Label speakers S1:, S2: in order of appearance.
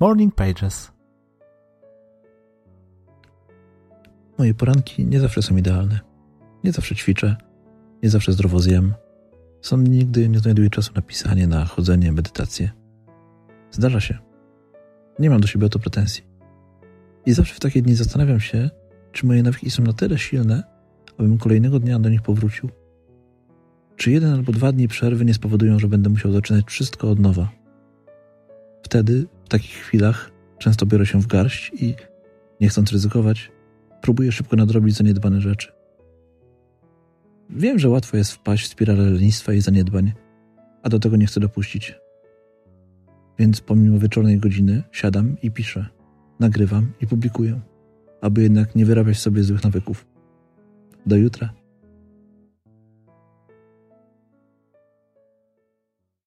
S1: Morning Pages.
S2: Moje poranki nie zawsze są idealne. Nie zawsze ćwiczę, nie zawsze zdrowo zjem. Są nigdy nie znajduję czasu na pisanie, na chodzenie, medytację. Zdarza się. Nie mam do siebie o to pretensji. I zawsze w takie dni zastanawiam się, czy moje nawyki są na tyle silne, abym kolejnego dnia do nich powrócił. Czy jeden albo dwa dni przerwy nie spowodują, że będę musiał zaczynać wszystko od nowa. Wtedy, w takich chwilach, często biorę się w garść i, nie chcąc ryzykować, próbuję szybko nadrobić zaniedbane rzeczy. Wiem, że łatwo jest wpaść w spiralę lenistwa i zaniedbań, a do tego nie chcę dopuścić. Więc pomimo wieczornej godziny siadam i piszę, nagrywam i publikuję, aby jednak nie wyrabiać sobie złych nawyków. Do jutra.